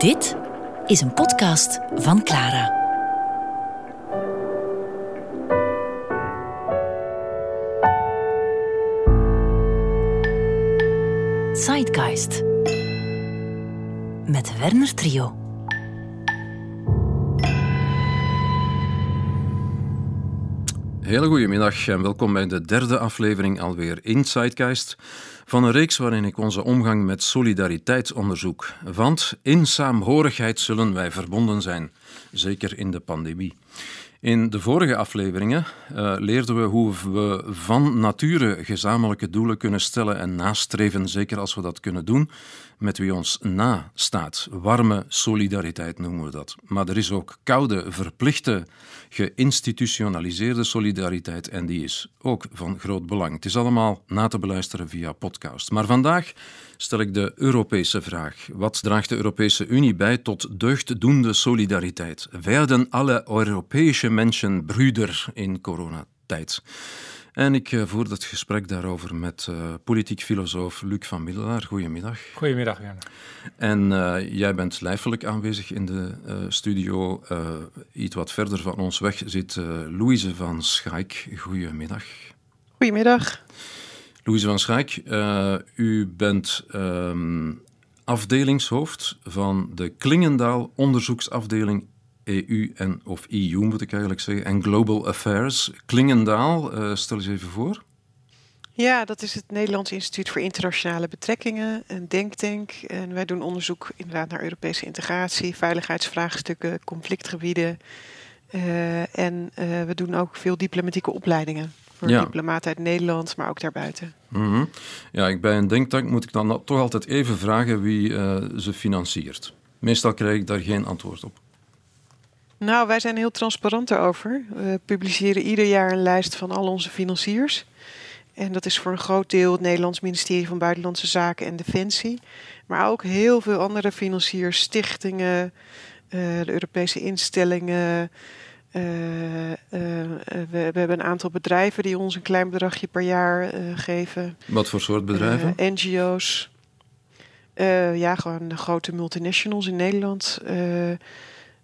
Dit is een podcast van Clara. Zeitgeist. Met Werner Trio. Hele goedemiddag en welkom bij de derde aflevering alweer in Zeitgeist van een reeks waarin ik onze omgang met solidariteit onderzoek. Want in saamhorigheid zullen wij verbonden zijn, zeker in de pandemie. In de vorige afleveringen uh, leerden we hoe we van nature gezamenlijke doelen kunnen stellen en nastreven, zeker als we dat kunnen doen met wie ons nastaat. Warme solidariteit noemen we dat. Maar er is ook koude, verplichte, geïnstitutionaliseerde solidariteit en die is ook van groot belang. Het is allemaal na te beluisteren via podcast. Maar vandaag stel ik de Europese vraag. Wat draagt de Europese Unie bij tot deugddoende solidariteit? Werden alle Europese mensen broeder in coronatijd? En ik eh, voer dat gesprek daarover met uh, politiek filosoof Luc van Middelaar. Goedemiddag. Goedemiddag, Werner. En uh, jij bent lijfelijk aanwezig in de studio. iets wat verder van ons weg zit Louise van Schaik. Goedemiddag. Goedemiddag. Louise van Schaik, u bent um, afdelingshoofd van de Klingendaal onderzoeksafdeling EU en, of EU moet ik eigenlijk zeggen, en Global Affairs. Klingendaal, uh, stel eens even voor. Ja, dat is het Nederlands Instituut voor Internationale Betrekkingen, een denktank. En wij doen onderzoek inderdaad naar Europese integratie, veiligheidsvraagstukken, conflictgebieden. Uh, en uh, we doen ook veel diplomatieke opleidingen voor ja. diplomaten uit Nederland, maar ook daarbuiten. Mm -hmm. Ja, bij een denktank moet ik dan toch altijd even vragen wie ze financiert. Meestal krijg ik daar geen antwoord op. Nou, wij zijn heel transparant daarover. We publiceren ieder jaar een lijst van al onze financiers. En dat is voor een groot deel het Nederlands ministerie van Buitenlandse Zaken en Defensie. Maar ook heel veel andere financiers, stichtingen, uh, de Europese instellingen. Uh, we, we, hebben een aantal bedrijven die ons een klein bedragje per jaar geven. Wat voor soort bedrijven? NGO's. ja, gewoon de grote multinationals in Nederland.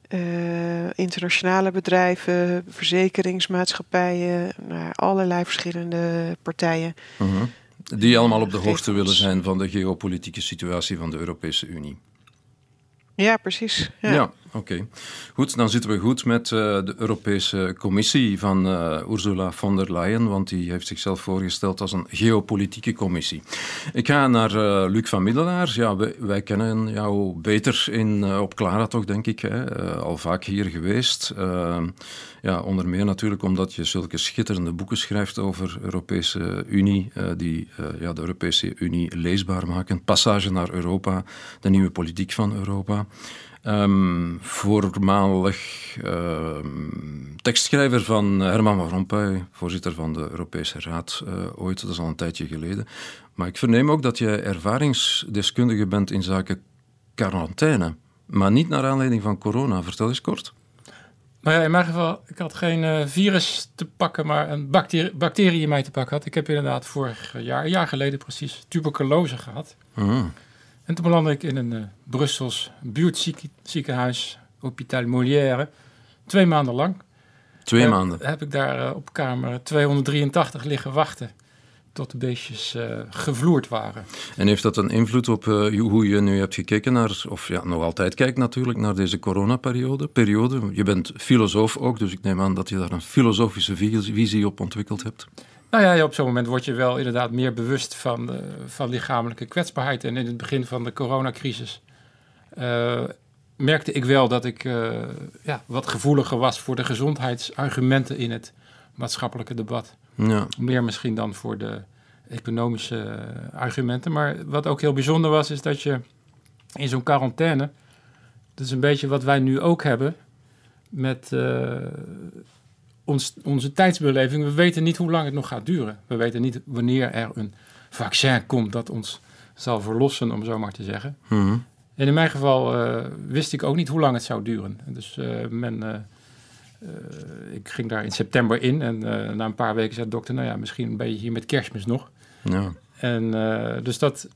Uh, internationale bedrijven, verzekeringsmaatschappijen, nou, allerlei verschillende partijen. -huh. Die allemaal op de hoogte willen zijn van de geopolitieke situatie van de Europese Unie. Ja, precies. Ja, ja oké. Goed, dan zitten we goed met uh, de Europese Commissie van uh, Ursula von der Leyen, want die heeft zichzelf voorgesteld als een geopolitieke commissie. Ik ga naar uh, Luc van Middelaar. Ja, wij, wij kennen jou beter in, op Clara toch, denk ik. Hè? al vaak hier geweest. ja, onder meer natuurlijk omdat je zulke schitterende boeken schrijft over Europese Unie, die ja, de Europese Unie leesbaar maken. Passage naar Europa, de nieuwe politiek van Europa. Um, voormalig um, tekstschrijver van Herman van Rompuy, voorzitter van de Europese Raad uh, ooit, dat is al een tijdje geleden. Maar ik verneem ook dat jij ervaringsdeskundige bent in zaken quarantaine, maar niet naar aanleiding van corona. Vertel eens kort. Nou ja, in mijn geval, ik had geen uh, virus te pakken, maar een bacterie, bacterie in mij te pakken had. Ik heb inderdaad vorig jaar, een jaar geleden precies, tuberculose gehad. Uh en toen belandde ik in een uh, Brussels buurtziekenhuis, Hôpital Molière, twee maanden lang. Twee maanden? Heb ik daar uh, op kamer 283 liggen wachten tot de beestjes gevloerd waren. En heeft dat een invloed op hoe je nu hebt gekeken naar, of ja, nog altijd kijkt natuurlijk, naar deze coronaperiode? Periode? Je bent filosoof ook, dus ik neem aan dat je daar een filosofische visie op ontwikkeld hebt. Nou ja, op zo'n moment word je wel inderdaad meer bewust van, uh, van lichamelijke kwetsbaarheid. En in het begin van de coronacrisis uh, merkte ik wel dat ik uh, ja, wat gevoeliger was voor de gezondheidsargumenten in het maatschappelijke debat. Ja. Meer misschien dan voor de economische argumenten. Maar wat ook heel bijzonder was, is dat je in zo'n quarantaine, dat is een beetje wat wij nu ook hebben, met ons, onze tijdsbeleving, we weten niet hoe lang het nog gaat duren. We weten niet wanneer er een vaccin komt dat ons zal verlossen, om zo maar te zeggen. Mm En in mijn geval uh, wist ik ook niet hoe lang het zou duren. Dus uh, men, uh, ik ging daar in september in en na een paar weken zei de dokter, nou ja, misschien ben je hier met kerstmis nog. Ja. En dus dat,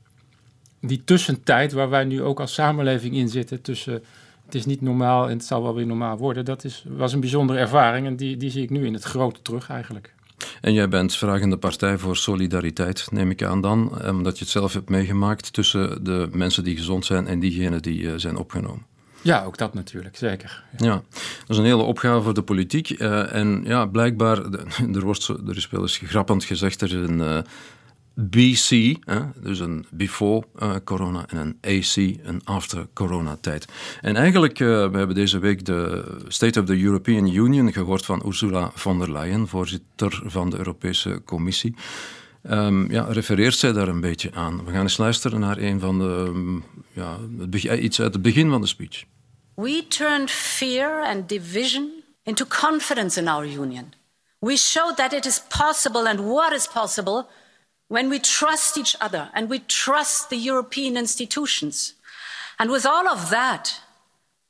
die tussentijd waar wij nu ook als samenleving in zitten, tussen het is niet normaal en het zal wel weer normaal worden, dat is, was een bijzondere ervaring en die, die zie ik nu in het grote terug eigenlijk. En jij bent vragende partij voor solidariteit, neem ik aan dan, omdat je het zelf hebt meegemaakt tussen de mensen die gezond zijn en diegenen die uh, zijn opgenomen. Ja, ook dat natuurlijk, zeker. Ja, ja dat is een hele opgave voor de politiek. Uh, en ja, blijkbaar, er, wordt, er is wel eens grappend gezegd, er is een uh, BC, hè, dus een before uh, corona, en een AC, een after corona tijd. En eigenlijk, uh, we hebben deze week de State of the European Union gehoord van Ursula von der Leyen, voorzitter van de Europese Commissie. Um, ja, refereert zij daar een beetje aan? We gaan eens luisteren naar een van de, um, ja, iets uit het begin van de speech. We turned fear and division into confidence in our union. We showed that it is possible and what is possible when we trust each other and we trust the European institutions. And with all of that,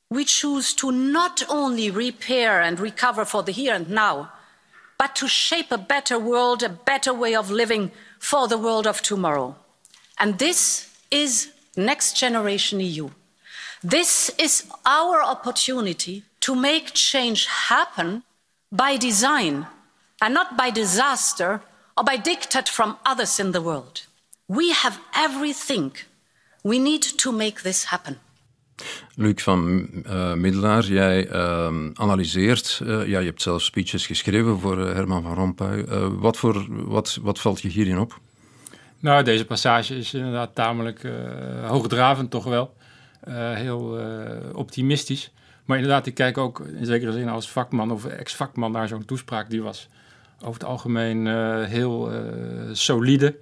we choose to not only repair and recover for the here and now, but to shape a better world, a better way of living for the world of tomorrow. And this is Next Generation EU. This is our opportunity to make change happen by design and not by disaster or by diktat from others in the world. We have everything we need to make this happen. Luc van uh, Middelaar, jij uh, analyseert, uh, ja, je hebt zelf speeches geschreven voor Herman van Rompuy. wat, voor, wat, wat valt je hierin op? Nou, deze passage is inderdaad tamelijk hoogdravend toch wel. heel optimistisch. Maar inderdaad, ik kijk ook in zekere zin als vakman of ex-vakman naar zo'n toespraak. Die was over het algemeen uh, heel uh, solide.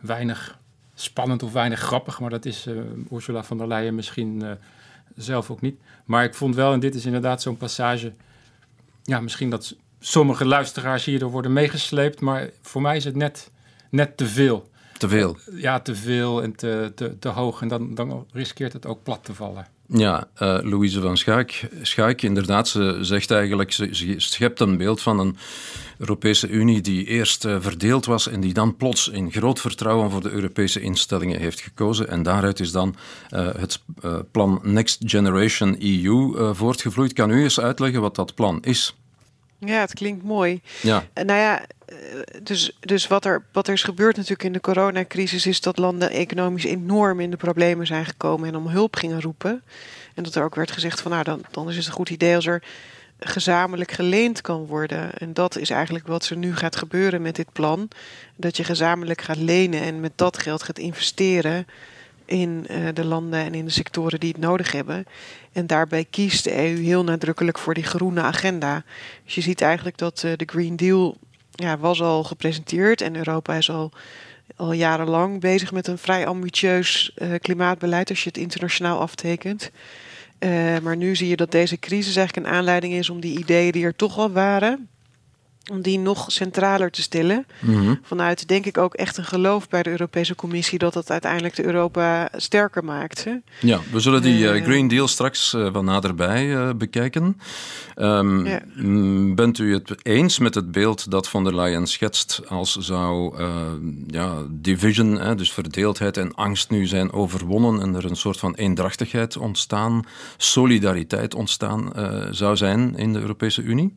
Weinig spannend of weinig grappig, maar dat is uh, Ursula von der Leyen misschien zelf ook niet. Maar ik vond wel, en dit is inderdaad zo'n passage, ja, misschien dat sommige luisteraars hierdoor worden meegesleept, maar voor mij is het net, net te veel. Te veel? Ja, te veel en te, te, te hoog. En dan, dan riskeert het ook plat te vallen. Ja, uh, Louise van Schaik, inderdaad, ze zegt eigenlijk, ze, ze schept een beeld van een Europese Unie die eerst uh, verdeeld was en die dan plots in groot vertrouwen voor de Europese instellingen heeft gekozen. En daaruit is dan uh, het plan Next Generation EU voortgevloeid. Kan u eens uitleggen wat dat plan is? Ja, het klinkt mooi. Ja. nou ja, dus, dus wat, er, wat er is gebeurd natuurlijk in de coronacrisis is dat landen economisch enorm in de problemen zijn gekomen en om hulp gingen roepen. En dat er ook werd gezegd van nou dan, dan is het een goed idee als er gezamenlijk geleend kan worden. En dat is eigenlijk wat er nu gaat gebeuren met dit plan. Dat je gezamenlijk gaat lenen en met dat geld gaat investeren in uh, de landen en in de sectoren die het nodig hebben. En daarbij kiest de EU heel nadrukkelijk voor die groene agenda. Dus je ziet eigenlijk dat uh, de Green Deal ja, was al gepresenteerd en Europa is al, al jarenlang bezig met een vrij ambitieus uh, klimaatbeleid als je het internationaal aftekent. Maar nu zie je dat deze crisis eigenlijk een aanleiding is om die ideeën die er toch al waren, om die nog centraler te stellen. Mhm. Vanuit denk ik ook echt een geloof bij de Europese Commissie dat dat uiteindelijk de Europa sterker maakt. Hè? Ja, we zullen die uh, Green Deal straks uh, van naderbij uh, bekijken. Um, ja. Bent u het eens met het beeld dat von der Leyen schetst als zou ja, division, hè, dus verdeeldheid en angst nu zijn overwonnen en er een soort van eendrachtigheid ontstaan, solidariteit ontstaan zou zijn in de Europese Unie?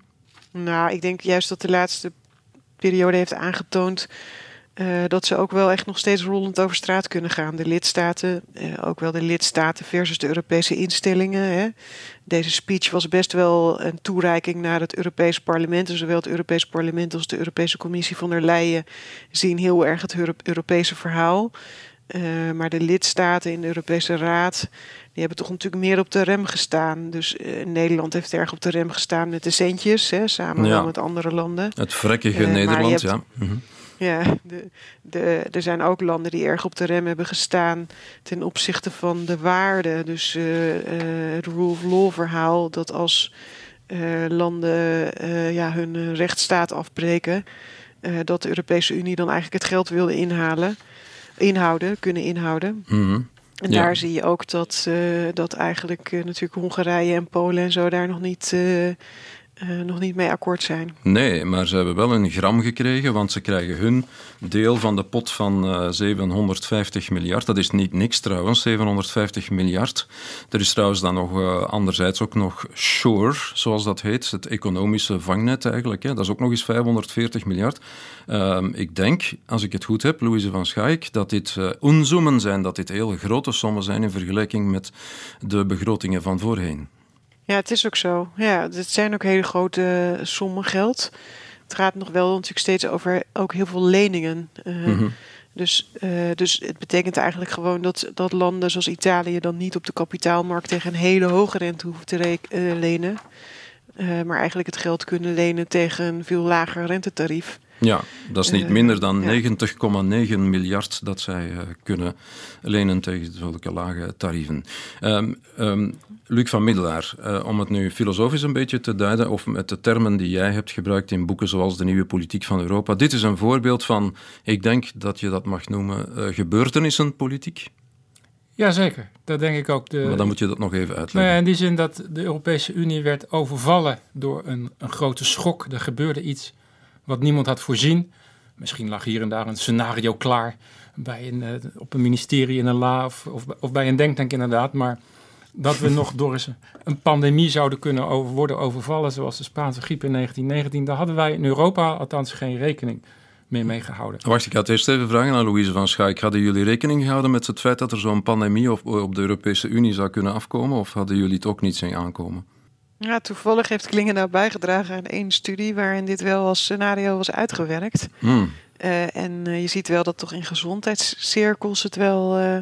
Nou, ik denk juist dat de laatste periode heeft aangetoond uh, dat ze ook wel echt nog steeds rollend over straat kunnen gaan. De lidstaten, uh, ook wel de lidstaten versus de Europese instellingen. Hè. Deze speech was best wel een toereiking naar het Europees Parlement. En zowel het Europees Parlement als de Europese Commissie van der Leyen zien heel erg het Europese verhaal. Uh, maar de lidstaten in de Europese Raad die hebben toch natuurlijk meer op de rem gestaan. Dus uh, Nederland heeft erg op de rem gestaan met de centjes, hè, samen ja. met andere landen. Het vrekkige uh, Nederland, hebt, ja. Mm -hmm. Ja, de, de, er zijn ook landen die erg op de rem hebben gestaan ten opzichte van de waarden. Dus het rule of law verhaal, dat als landen ja, hun rechtsstaat afbreken, dat de Europese Unie dan eigenlijk het geld wil inhalen, inhouden, kunnen inhouden. Mm -hmm. En ja. daar zie je ook dat, uh, dat eigenlijk uh, natuurlijk Hongarije en Polen en zo daar nog niet uh, uh, nog niet mee akkoord zijn. Nee, maar ze hebben wel een gram gekregen, want ze krijgen hun deel van de pot van uh, 750 miljard. Dat is niet niks trouwens, 750 miljard. Er is trouwens dan nog uh, anderzijds ook nog SURE, zoals dat heet, het economische vangnet eigenlijk. Hè. Dat is ook nog eens 540 miljard. Ehm, ik denk, als ik het goed heb, Louise van Schaik, dat dit unzoomen zijn, dat dit heel grote sommen zijn in vergelijking met de begrotingen van voorheen. Ja, het is ook zo. Ja, het zijn ook hele grote sommen geld. Het gaat nog wel natuurlijk steeds over ook heel veel leningen. Uh, mm -hmm. dus, uh, dus het betekent eigenlijk gewoon dat, dat landen zoals Italië dan niet op de kapitaalmarkt tegen een hele hoge rente hoeven te uh, lenen. maar eigenlijk het geld kunnen lenen tegen een veel lager rentetarief. Ja, dat is niet minder dan uh, ja. 90,9 miljard dat zij uh, kunnen lenen tegen zulke lage tarieven. Um, um, Luc van Middelaar, uh, om het nu filosofisch een beetje te duiden, of met de termen die jij hebt gebruikt in boeken zoals De Nieuwe Politiek van Europa. Dit is een voorbeeld van, ik denk dat je dat mag noemen, gebeurtenissenpolitiek. Jazeker, dat denk ik ook. De, maar dan moet je dat nog even uitleggen. Nou ja, in die zin dat de Europese Unie werd overvallen door een, een grote schok. Er gebeurde iets wat niemand had voorzien. Misschien lag hier en daar een scenario klaar bij een, uh, op een ministerie in een la of, of, bij een denktank inderdaad. Maar dat we nog door eens een pandemie zouden kunnen over, worden overvallen, zoals de Spaanse griep in 1919, daar hadden wij in Europa althans geen rekening mee meegehouden. Wacht, ik had eerst even vragen aan Louise van Schaik. Hadden jullie rekening gehouden met het feit dat er zo'n pandemie op, op de Europese Unie zou kunnen afkomen? Of hadden jullie het ook niet zien aankomen? Ja, toevallig heeft Klingendaal bijgedragen aan één studie waarin dit wel als scenario was uitgewerkt. Hmm. Uh, en uh, je ziet wel dat toch in gezondheidscirkels het wel uh,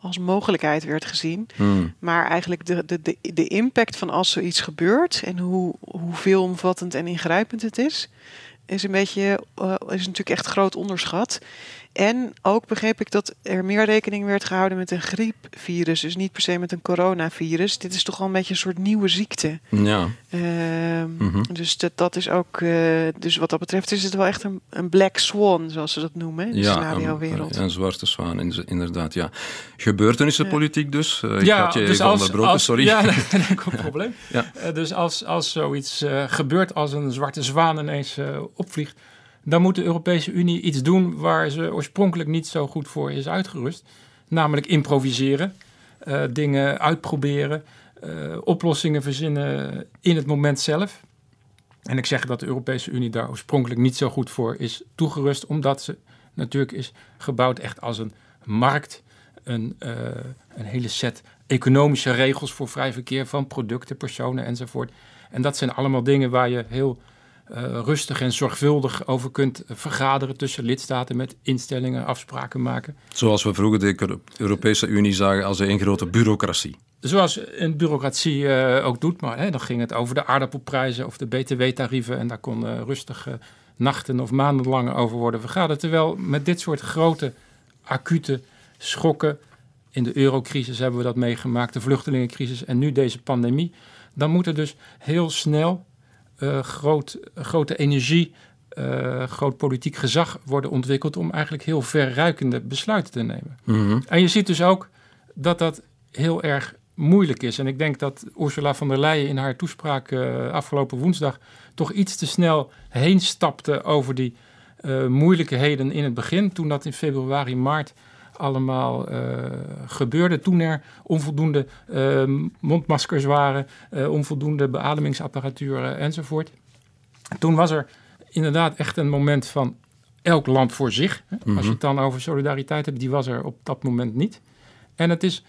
als mogelijkheid werd gezien. Hmm. Maar eigenlijk de, de, de, de impact van als zoiets gebeurt en hoe, hoe veelomvattend en ingrijpend het is, is een beetje is natuurlijk echt groot onderschat. En ook begreep ik dat er meer rekening werd gehouden met een griepvirus. Dus niet per se met een coronavirus. Dit is toch wel een beetje een soort nieuwe ziekte. Ja. Uh, mm -hmm. Dus dat, dat is ook. Uh, dus wat dat betreft is het wel echt een, een black swan, zoals ze dat noemen. In de ja, scenario-wereld. Een, een zwarte zwaan, inderdaad. Ja. Gebeurtenissenpolitiek ja. dus. Uh, ik ja, had je dus even als, onderbroken, als, sorry. Ja, geen probleem. ja. dus als, als zoiets gebeurt, als een zwarte zwaan ineens opvliegt dan moet de Europese Unie iets doen waar ze oorspronkelijk niet zo goed voor is uitgerust. Namelijk improviseren, uh, dingen uitproberen, uh, oplossingen verzinnen in het moment zelf. En ik zeg dat de Europese Unie daar oorspronkelijk niet zo goed voor is toegerust, omdat ze natuurlijk is gebouwd echt als een markt, een, uh, een hele set economische regels voor vrij verkeer van producten, personen enzovoort. En dat zijn allemaal dingen waar je heel rustig en zorgvuldig over kunt vergaderen tussen lidstaten met instellingen, afspraken maken. Zoals we vroeger de Europese Unie zagen als een grote bureaucratie. Zoals een bureaucratie uh, ook doet, maar hè, dan ging het over de aardappelprijzen of de btw-tarieven en daar kon uh, rustig nachten of maandenlang over worden vergaderd. Terwijl met dit soort grote, acute schokken, in de eurocrisis hebben we dat meegemaakt, de vluchtelingencrisis en nu deze pandemie, dan moet er dus heel snel uh, groot, grote energie, uh, groot politiek gezag worden ontwikkeld om eigenlijk heel verruikende besluiten te nemen. Mm -hmm. En je ziet dus ook dat dat heel erg moeilijk is. En ik denk dat Ursula von der Leyen in haar toespraak uh, afgelopen woensdag toch iets te snel heen stapte over die moeilijkheden in het begin. Toen dat in februari, maart allemaal uh, gebeurde. Toen er onvoldoende uh, mondmaskers waren, uh, onvoldoende beademingsapparatuur enzovoort. Toen was er inderdaad echt een moment van elk land voor zich. Hè? Mm -hmm. Als je het dan over solidariteit hebt, die was er op dat moment niet. En het is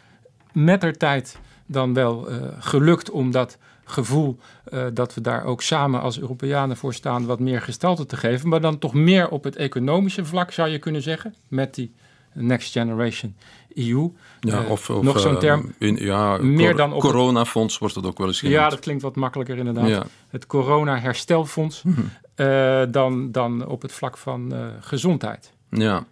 met der tijd dan wel gelukt om dat gevoel uh, dat we daar ook samen als Europeanen voor staan wat meer gestalte te geven. Maar dan toch meer op het economische vlak zou je kunnen zeggen. Met die Next Generation EU. Ja, of, of nog zo'n term. Uh, in, ja, meer dan op coronafonds wordt het ook wel eens genoemd. Ja, dat klinkt wat makkelijker inderdaad. Ja. Het corona-herstelfonds mm -hmm. uh, dan, dan op het vlak van gezondheid. Ja,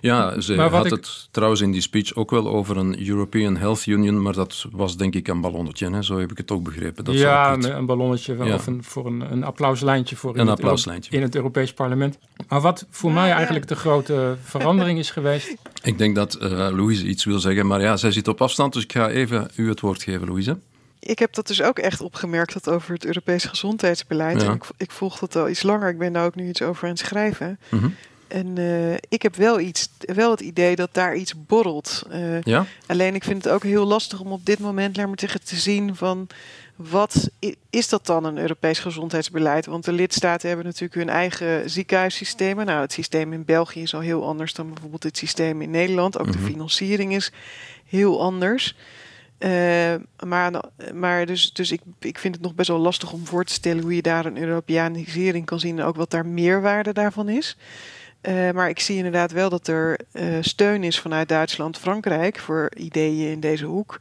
ja ze had ik- het trouwens in die speech ook wel over een European Health Union, maar dat was denk ik een ballonnetje, hè? zo heb ik het ook begrepen. Dat ja, niet- een, ballonnetje wel, Ja. of een, voor een, een applauslijntje voor in, Een het in Europees Parlement. Maar wat voor Ja, mij ja. eigenlijk de grote verandering is geweest. Ik denk dat eh Louise iets wil zeggen, maar ja, zij zit op afstand, dus ik ga even u het woord geven, Louise. ik heb dat dus ook echt opgemerkt dat over het Europese gezondheidsbeleid. Ja. En ik, ik volg dat al iets langer. Ik ben daar ook nu iets over aan het schrijven. Mhm. En eh, ik heb wel, iets, wel het idee dat daar iets borrelt. Eh, Ja? Alleen ik vind het ook heel lastig om op dit moment, laat maar zeggen, te zien van wat is dat dan een Europees gezondheidsbeleid? Want de lidstaten hebben natuurlijk hun eigen ziekenhuissystemen. Nou, het systeem in België is al heel anders dan bijvoorbeeld het systeem in Nederland. Ook Mhm. de financiering is heel anders. Eh, maar maar dus, dus ik, ik vind het nog best wel lastig om voor te stellen hoe je daar een Europeanisering kan zien en ook wat daar meerwaarde daarvan is. Eh, maar ik zie inderdaad wel dat er eh, steun is vanuit Duitsland, Frankrijk voor ideeën in deze hoek.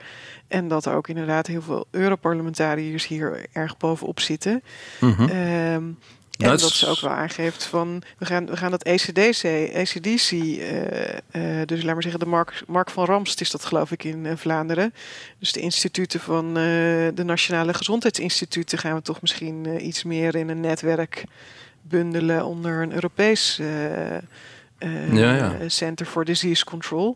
En dat er ook inderdaad heel veel Europarlementariërs hier erg bovenop zitten. Mhm. Ehm, en dat ze ook wel aangeeft van we gaan, we gaan dat ECDC, ECDC, eh, dus laat maar zeggen, de Mark, Mark van Ramst is dat geloof ik in Vlaanderen. Dus de instituten van de Nationale Gezondheidsinstituten gaan we toch misschien iets meer in een netwerk bundelen onder een Europees eh, eh, Ja, ja. Center for Disease Control.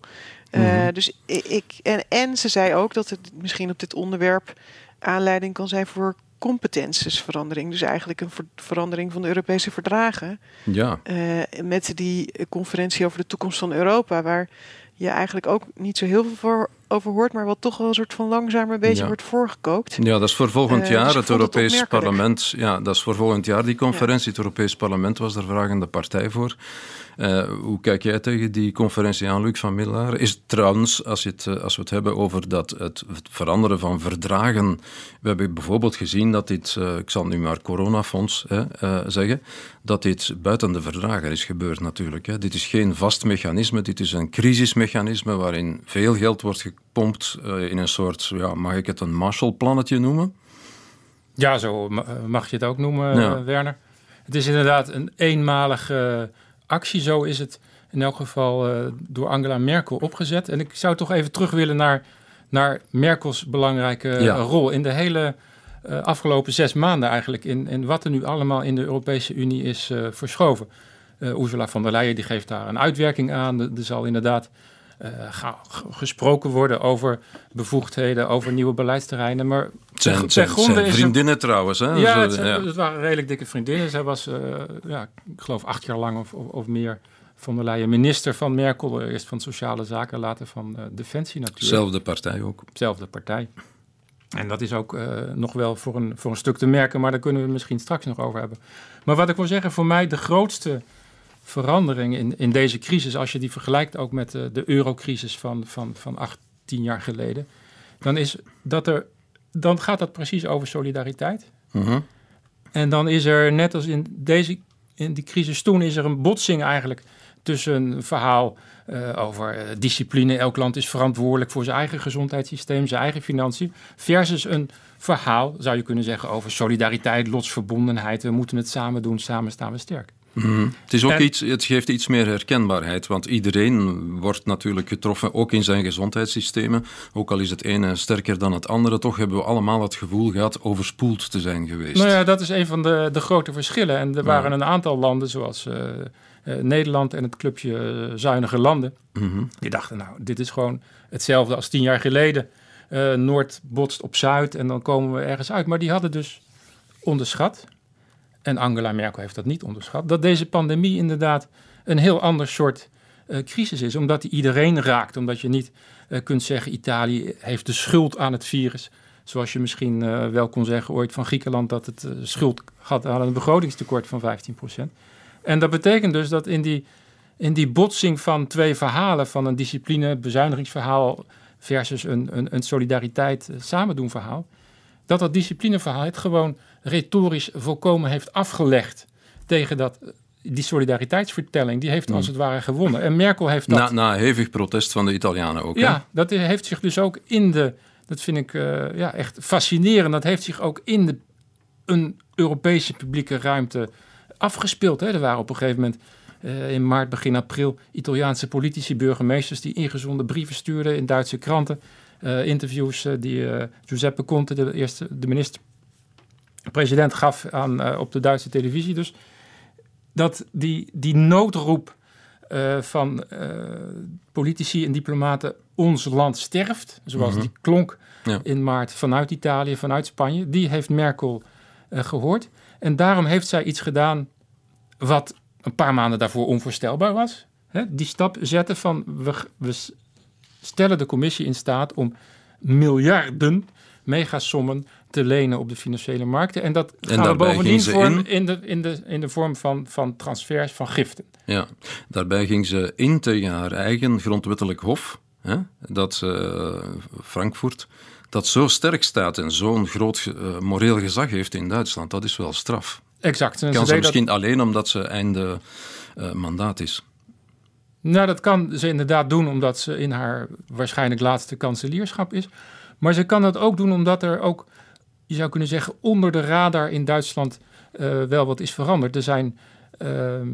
Eh, Mhm. Dus ik, en, en ze zei ook dat het misschien op dit onderwerp aanleiding kan zijn voor competentiesverandering. Dus eigenlijk een ver- verandering van de Europese verdragen. Ja. Met die conferentie over de toekomst van Europa, waar je eigenlijk ook niet zo heel veel voor over hoort, maar wat toch wel een soort van langzaam een beetje Ja. wordt voorgekookt. Ja, dat is voor volgend Eh, jaar. dus het Europees. Parlement. Ja, dat is voor volgend jaar die conferentie. Het Europees Parlement was daar vragende partij voor. Eh, hoe kijk jij tegen die conferentie aan, Luc van Middelaar? Is het trouwens, als, je het, eh, als we het hebben over dat het, het veranderen van verdragen. We hebben bijvoorbeeld gezien dat dit, eh, ik zal nu maar coronafonds hè, zeggen, dat dit buiten de verdragen is gebeurd natuurlijk. Hè. Dit is geen vast mechanisme, dit is een crisismechanisme waarin veel geld wordt gepompt in een soort, ja, mag ik het een Marshallplannetje noemen? Ja, zo ma- mag je het ook noemen, Ja. Werner. Het is inderdaad een eenmalige eh, actie. Zo is het in elk geval eh, door Angela Merkel opgezet. En ik zou toch even terug willen naar, naar Merkels belangrijke eh, Ja. rol in de hele eh, afgelopen zes maanden eigenlijk. In, in wat er nu allemaal in de Europese Unie is verschoven. Ursula von der Leyen die geeft daar een uitwerking aan. Er zal inderdaad gesproken worden over bevoegdheden, over nieuwe beleidsterreinen. Maar zijn, ten gronde is vriendinnen trouwens. Hè? ja, Zo, het, zijn- ja. het waren redelijk dikke vriendinnen. Zij was, eh, ja, ik geloof, acht jaar lang of, of, of meer van der Leyen minister van Merkel. Eerst van Sociale Zaken, later van eh, Defensie natuurlijk. Zelfde partij ook. Zelfde partij. En dat is ook eh, nog wel voor een, voor een stuk te merken, maar daar kunnen we misschien straks nog over hebben. Maar wat ik wil zeggen, voor mij de grootste verandering in, in deze crisis, als je die vergelijkt ook met de, de eurocrisis van, van, van acht, tien jaar geleden, dan, is dat er, dan gaat dat precies over solidariteit. Mhm. En dan is er, net als in, deze, in die crisis toen, is er een botsing eigenlijk tussen een verhaal eh, over eh, discipline. Elk land is verantwoordelijk voor zijn eigen gezondheidssysteem, zijn eigen financiën. Versus een verhaal, zou je kunnen zeggen, over solidariteit, lotsverbondenheid. We moeten het samen doen, samen staan we sterk. Mhm. Het, is ook En- iets, het geeft iets meer herkenbaarheid, want iedereen wordt natuurlijk getroffen, ook in zijn gezondheidssystemen. Ook al is het ene sterker dan het andere, toch hebben we allemaal het gevoel gehad overspoeld te zijn geweest. Nou ja, dat is een van de, de grote verschillen. En er waren Ja. een aantal landen, zoals eh, eh, Nederland en het clubje eh, zuinige landen, Mhm. Die dachten, nou, dit is gewoon hetzelfde als tien jaar geleden. Eh, Noord botst op Zuid en dan komen we ergens uit. Maar die hadden dus onderschat, en Angela Merkel heeft dat niet onderschat, dat deze pandemie inderdaad een heel ander soort eh, crisis is. Omdat die iedereen raakt. Omdat je niet eh, kunt zeggen, Italië heeft de schuld aan het virus. Zoals je misschien eh, wel kon zeggen ooit van Griekenland dat het schuld had aan een begrotingstekort van 15%. En dat betekent dus dat in die in die botsing van twee verhalen, van een discipline bezuinigingsverhaal versus een, een, een solidariteit samen doen verhaal, dat dat disciplineverhaal het gewoon retorisch volkomen heeft afgelegd tegen dat, die solidariteitsvertelling. Die heeft als het ware gewonnen. En Merkel heeft dat... Na, na hevig protest van de Italianen ook. hè? Ja, dat heeft zich dus ook in de. Dat vind ik eh, ja, echt fascinerend. Dat heeft zich ook in de, een Europese publieke ruimte afgespeeld. Hè. Er waren op een gegeven moment eh, in maart, begin april Italiaanse politici, burgemeesters die ingezonde brieven stuurden in Duitse kranten. Eh, interviews eh, die eh, Giuseppe Conte, de eerste de minister-president, gaf aan, op de Duitse televisie. Dus dat die, die noodroep van politici en diplomaten ons land sterft, zoals Mhm. die klonk Ja. in maart vanuit Italië, vanuit Spanje, die heeft Merkel eh, gehoord. En daarom heeft zij iets gedaan wat een paar maanden daarvoor onvoorstelbaar was. Hè? Die stap zetten van we, we stellen de commissie in staat om miljarden megasommen te lenen op de financiële markten. En dat gaan we bovendien in- in, de, in, de, in de vorm van, van transfers van giften. Ja, daarbij ging ze in tegen haar eigen grondwettelijk hof, hè, dat eh, Frankfurt, dat zo sterk staat en zo'n groot eh, moreel gezag heeft in Duitsland. Dat is wel straf. Exact. En Kan ze ze deed dat- misschien alleen omdat ze einde eh, mandaat is. Nou, dat kan ze inderdaad doen omdat ze in haar waarschijnlijk laatste kanselierschap is. Maar ze kan dat ook doen omdat er ook, je zou kunnen zeggen, onder de radar in Duitsland eh, wel wat is veranderd. Er zijn, ehm,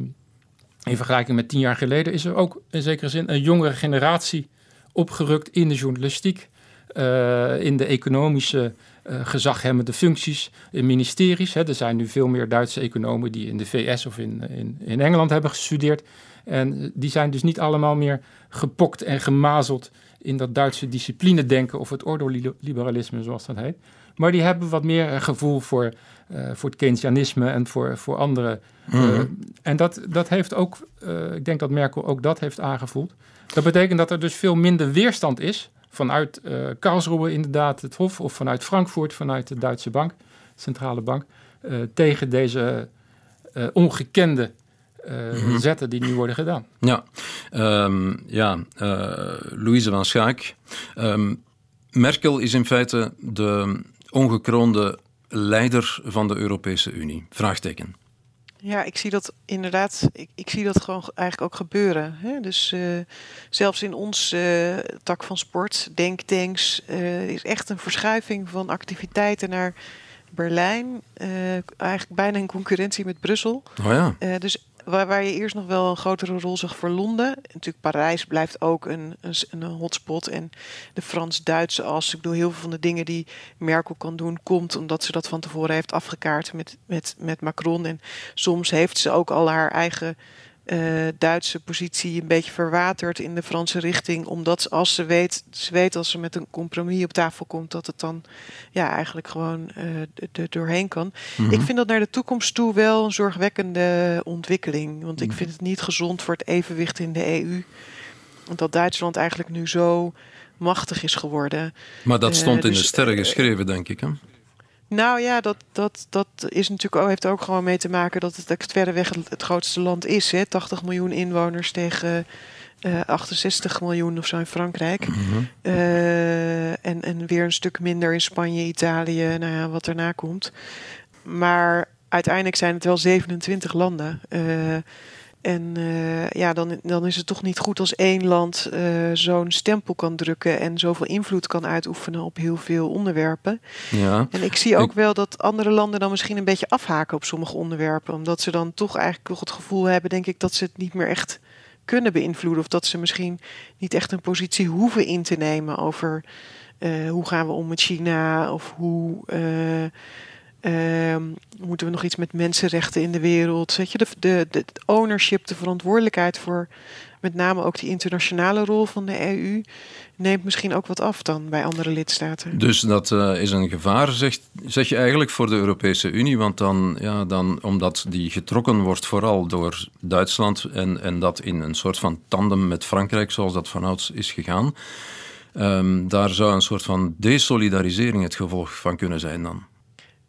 in vergelijking met tien jaar geleden, is er ook in zekere zin een jongere generatie opgerukt in de journalistiek, eh, in de economische eh, gezaghebbende functies, in ministeries. Hè. Er zijn nu veel meer Duitse economen die in de VS of in, in, in Engeland hebben gestudeerd. En die zijn dus niet allemaal meer gepokt en gemazeld in dat Duitse disciplinedenken of het ordoliberalisme, zoals dat heet. Maar die hebben wat meer gevoel voor, eh, voor het Keynesianisme en voor, voor andere. eh, en dat, dat heeft ook, eh, ik denk dat Merkel ook dat heeft aangevoeld. Dat betekent dat er dus veel minder weerstand is vanuit Karlsruhe inderdaad, het Hof, of vanuit Frankfurt, vanuit de Duitse bank, centrale bank, tegen deze eh, eh, zetten die nu worden gedaan. Ja, Ehm, ja eh, Louise van Schaik. Ehm, Merkel is in feite de ongekroonde leider van de Europese Unie. Vraagteken. Ja, ik zie dat inderdaad. Ik, ik zie dat gewoon eigenlijk ook gebeuren. Hè? Dus eh, zelfs in ons eh, tak van sport, denktanks, eh is echt een verschuiving van activiteiten naar Berlijn. Eh, eigenlijk bijna in concurrentie met Brussel. Oh ja, Eh, dus waar, je eerst nog wel een grotere rol zag voor Londen. Natuurlijk, Parijs blijft ook een, een, een hotspot. En de Frans-Duitse as. Ik bedoel, heel veel van de dingen die Merkel kan doen, komt omdat ze dat van tevoren heeft afgekaart met, met, met Macron. En soms heeft ze ook al haar eigen eh, Duitse positie een beetje verwaterd in de Franse richting. Omdat ze, als ze weet, ze weet als ze met een compromis op tafel komt, dat het dan ja, eigenlijk gewoon eh, er er doorheen kan. Ik vind dat naar de toekomst toe wel een zorgwekkende ontwikkeling. Want ik vind het niet gezond voor het evenwicht in de EU. Want dat Duitsland eigenlijk nu zo machtig is geworden. maar dat Eh, stond in dus, de sterren eh, geschreven, denk ik. Hè? Nou ja, dat, dat, dat is natuurlijk ook, heeft ook gewoon mee te maken dat het echt verreweg het, het grootste land is. Hè? 80 miljoen inwoners tegen eh 68 miljoen of zo in Frankrijk. Eh, en, en weer een stuk minder in Spanje, Italië, nou ja, wat daarna komt. Maar uiteindelijk zijn het wel 27 landen. Eh, en eh, ja, dan, dan is het toch niet goed als één land eh, zo'n stempel kan drukken en zoveel invloed kan uitoefenen op heel veel onderwerpen. Ja. En ik zie ook Ik- wel dat andere landen dan misschien een beetje afhaken op sommige onderwerpen. Omdat ze dan toch eigenlijk toch het gevoel hebben, denk ik, dat ze het niet meer echt kunnen beïnvloeden. Of dat ze misschien niet echt een positie hoeven in te nemen over eh, hoe gaan we om met China of hoe. Ehm, moeten we nog iets met mensenrechten in de wereld? Weet je, de, de, de ownership, de verantwoordelijkheid voor met name ook die internationale rol van de EU neemt misschien ook wat af dan bij andere lidstaten. Dus dat eh, is een gevaar, zeg, zeg je eigenlijk, voor de Europese Unie. Want dan, ja, dan, omdat die getrokken wordt vooral door Duitsland en, en dat in een soort van tandem met Frankrijk, zoals dat vanouds is gegaan. ehm, daar zou een soort van desolidarisering het gevolg van kunnen zijn dan.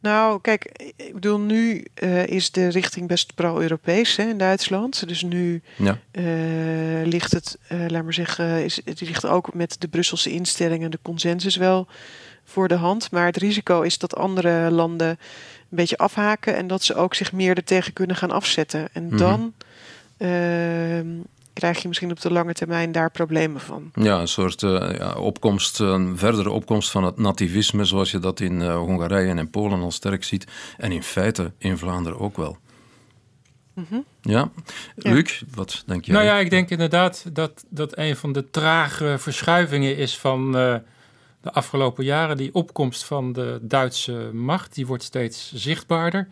Nou, kijk, ik bedoel, nu eh, is de richting best pro-Europees hè, in Duitsland. Dus nu Ja, eh, ligt het, eh, laat maar zeggen, is, het ligt ook met de Brusselse instellingen de consensus wel voor de hand. Maar het risico is dat andere landen een beetje afhaken en dat ze ook zich meer ertegen kunnen gaan afzetten. En Mhm. dan ehm, krijg je misschien op de lange termijn daar problemen van. ja een soort eh, ja, opkomst, een verdere opkomst van het nativisme, zoals je dat in eh, Hongarije en in Polen al sterk ziet. En in feite in Vlaanderen ook wel. Ja, Ja. Luc, wat denk jij? Nou ja, ik denk inderdaad dat dat een van de trage verschuivingen is van eh, de afgelopen jaren. Die opkomst van de Duitse macht, die wordt steeds zichtbaarder.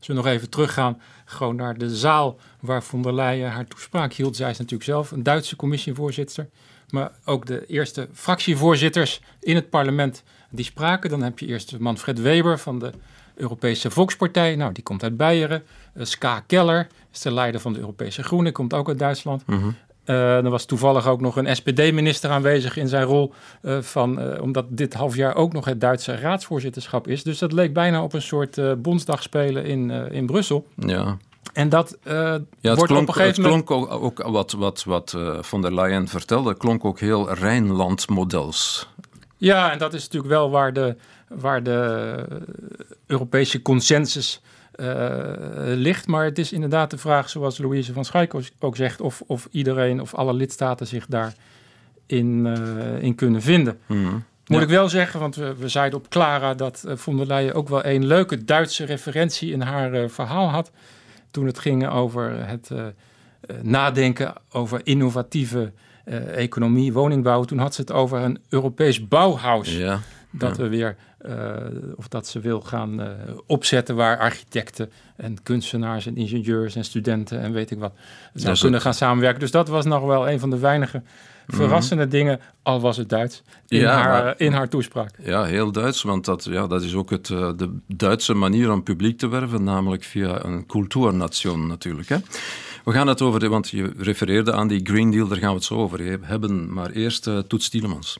Als we nog even teruggaan, gewoon naar de zaal waar von der Leyen haar toespraak hield. Zij is natuurlijk zelf een Duitse commissievoorzitter. Maar ook de eerste fractievoorzitters in het parlement die spraken. Dan heb je eerst Manfred Weber van de Europese Volkspartij. Nou, die komt uit Beieren. Uh, Ska Keller is de leider van de Europese Groenen, komt ook uit Duitsland. Mm er was toevallig ook nog een SPD-minister aanwezig in zijn rol, uh, van, omdat dit half jaar ook nog het Duitse raadsvoorzitterschap is. Dus dat leek bijna op een soort bondsdag spelen in, in Brussel. Ja. En dat uh, ja, het wordt klonk, op een gegeven het moment... klonk ook, ook wat, wat, wat uh, von der Leyen vertelde, klonk ook heel Rijnland-models. Ja, en dat is natuurlijk wel waar de, waar de Europese consensus uh, ligt. Maar het is inderdaad de vraag, zoals Louise van Schaik ook zegt, of, of iedereen of alle lidstaten zich daarin uh, in kunnen vinden. Mm. Moet Ja. ik wel zeggen, want we, we zeiden op Clara dat uh, von der Leyen ook wel een leuke Duitse referentie in haar uh, verhaal had. Toen het ging over het uh, nadenken over innovatieve economie, woningbouw. Toen had ze het over een Europees bouwhuis. Ja. Dat Ja. we weer, uh, of dat ze wil gaan uh, opzetten waar architecten en kunstenaars en ingenieurs en studenten en weet ik wat zou kunnen gaan samenwerken. Dus dat was nog wel een van de weinige verrassende dingen, al was het Duits, in, Mhm. Ja, haar, maar- in haar toespraak. Ja, heel Duits, want dat, ja, dat is ook het, eh, de Duitse manier om publiek te werven, namelijk via een cultuurnation natuurlijk. Hè. We gaan het over, want je refereerde aan die Green Deal, daar gaan we het zo over he- hebben. Maar eerst uh, Toets Tielemans.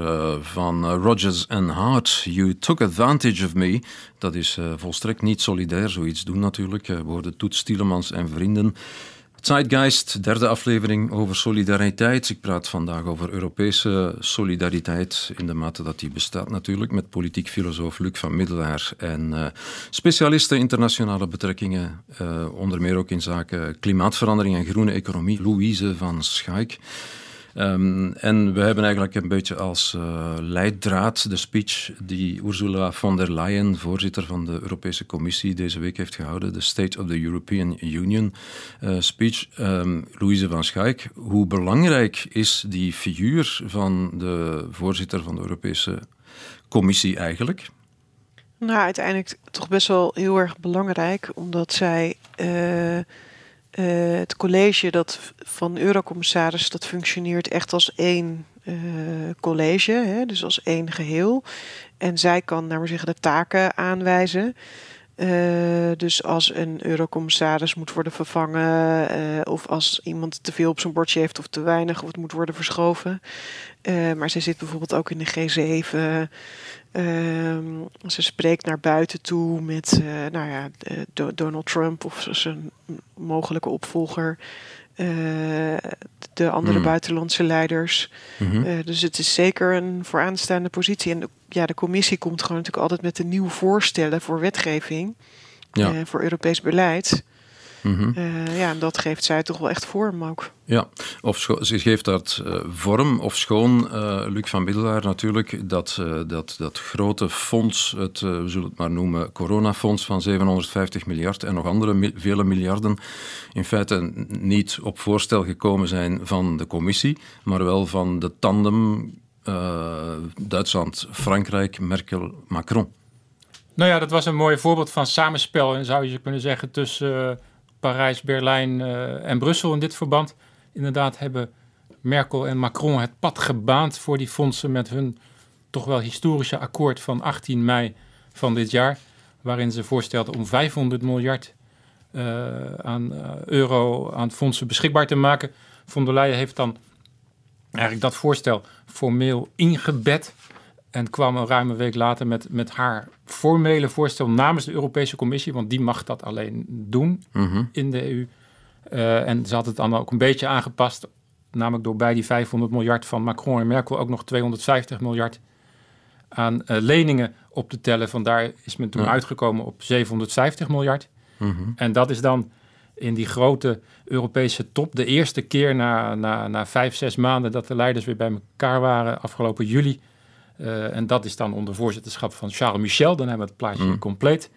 Uh, van uh, Rogers and Hart. You took advantage of me. Dat is uh, volstrekt niet solidair, zoiets doen natuurlijk. We worden Toets Tielemans en vrienden. Zeitgeist, derde aflevering over solidariteit. Ik praat vandaag over Europese solidariteit, in de mate dat die bestaat natuurlijk, met politiek filosoof Luc van Middelaar en uh, specialisten internationale betrekkingen, onder meer ook in zaken klimaatverandering en groene economie, Louise van Schaik. Ehm, en we hebben eigenlijk een beetje als uh, leidraad de speech die Ursula von der Leyen, voorzitter van de Europese Commissie, deze week heeft gehouden, de State of the European Union uh, speech. Um, Louise van Schaik, hoe belangrijk is die figuur van de voorzitter van de Europese Commissie eigenlijk? Nou, uiteindelijk toch best wel heel erg belangrijk, omdat zij uh, uh, het college dat van eurocommissaris dat functioneert echt als één uh, college, hè, dus als één geheel. En zij kan, naar zeggen, de taken aanwijzen. Uh, dus als een eurocommissaris moet worden vervangen, of als iemand te veel op zijn bordje heeft of te weinig, of het moet worden verschoven. Maar zij zit bijvoorbeeld ook in de G7. Ze spreekt naar buiten toe met nou ja, Donald Trump of zijn mogelijke opvolger. de andere mm. buitenlandse leiders. Mm -hmm. dus het is zeker een vooraanstaande positie. En ja, de commissie komt gewoon natuurlijk altijd met de nieuwe voorstellen voor wetgeving. Ja. Voor Europees beleid. Mm -hmm. uh, ja, en dat geeft zij toch wel echt vorm ook. Ja, of ze geeft dat uh, vorm, of schoon, Luc van Middelaar natuurlijk, dat, dat, dat grote fonds, het, we zullen het maar noemen, coronafonds van 750 miljard en nog andere mi vele miljarden, in feite niet op voorstel gekomen zijn van de commissie, maar wel van de tandem uh, Duitsland, Frankrijk, Merkel, Macron. Nou ja, dat was een mooi voorbeeld van samenspel, en zou je kunnen zeggen, tussen uh, Parijs, Berlijn uh, en Brussel in dit verband. Inderdaad hebben Merkel en Macron het pad gebaand voor die fondsen met hun toch wel historische akkoord van 18 mei van dit jaar, waarin ze voorstelden om 500 miljard aan euro aan fondsen beschikbaar te maken. Von der Leyen heeft dan eigenlijk dat voorstel formeel ingebed. En kwam een ruime week later met, met haar formele voorstel namens de Europese Commissie, want die mag dat alleen doen Mhm. in de EU. Uh, en ze had het dan ook een beetje aangepast, namelijk door bij die 500 miljard van Macron en Merkel ook nog 250 miljard aan uh, leningen op te tellen. Vandaar is men toen Ja. uitgekomen op 750 miljard. Mhm. En dat is dan in die grote Europese top de eerste keer na, na, na vijf, zes maanden dat de leiders weer bij elkaar waren afgelopen juli. Uh, en dat is dan onder voorzitterschap van Charles Michel. Dan hebben we het plaatje Mm. compleet.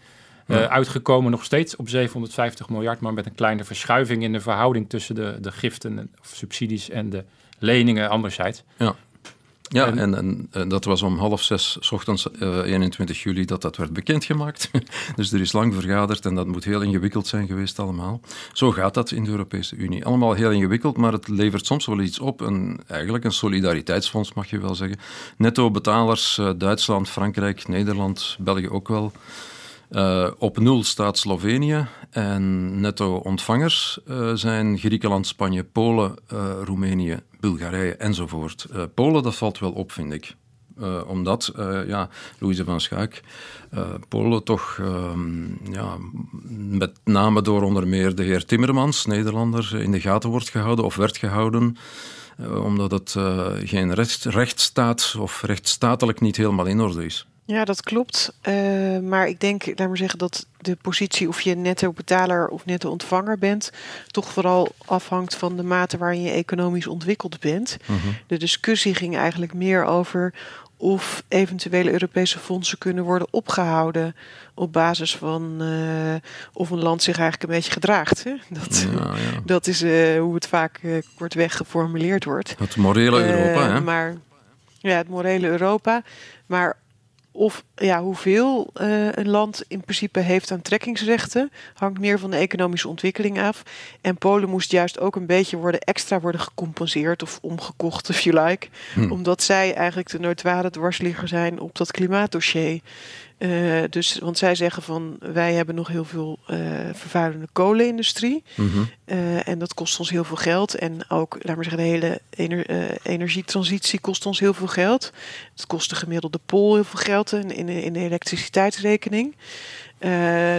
Uh, Ja. Uitgekomen nog steeds op 750 miljard, maar met een kleine verschuiving in de verhouding tussen de, de giften en- of subsidies en de leningen anderzijds. Ja, En- en, en, en dat was om half zes ochtends, eh, 21 juli, dat dat werd bekendgemaakt. dus er is lang vergaderd en dat moet heel ingewikkeld zijn geweest allemaal. Zo gaat dat in de Europese Unie. Allemaal heel ingewikkeld, maar het levert soms wel iets op. Een, eigenlijk een solidariteitsfonds, mag je wel zeggen. Netto-betalers, eh, Duitsland, Frankrijk, Nederland, België ook wel. Eh, op nul staat Slovenië en netto-ontvangers eh, zijn Griekenland, Spanje, Polen, eh, Roemenië, Bulgarije enzovoort. Polen, dat valt wel op, vind ik. Omdat, ja, Louise van Schaik, Polen toch, ehm, ja, met name door onder meer de heer Timmermans, Nederlander, in de gaten wordt gehouden of werd gehouden. eh, omdat het geen recht, rechtsstaat of rechtsstatelijk niet helemaal in orde is. Ja, dat klopt. Eh, maar ik denk, laat maar zeggen, dat de positie of je netto betaler of netto ontvanger bent, toch vooral afhangt van de mate waarin je economisch ontwikkeld bent. De discussie ging eigenlijk meer over of eventuele Europese fondsen kunnen worden opgehouden op basis van eh, of een land zich eigenlijk een beetje gedraagt. Hè? Dat, ja. dat is eh, hoe het vaak kortweg geformuleerd wordt. Het morele Europa, hè? Maar ja, het morele Europa. Maar of ja, hoeveel eh, een land in principe heeft aan trekkingsrechten, hangt meer van de economische ontwikkeling af. En Polen moest juist ook een beetje worden extra worden gecompenseerd of omgekocht, if you like. Hm. Omdat zij eigenlijk de notoire dwarsligger zijn op dat klimaatdossier. Eh, dus, want zij zeggen van wij hebben nog heel veel eh, vervuilende kolenindustrie. Eh, en dat kost ons heel veel geld. En ook, laat maar zeggen, de hele ener- energietransitie kost ons heel veel geld. Het kost de gemiddelde Pool heel veel geld in, in, de- in de elektriciteitsrekening.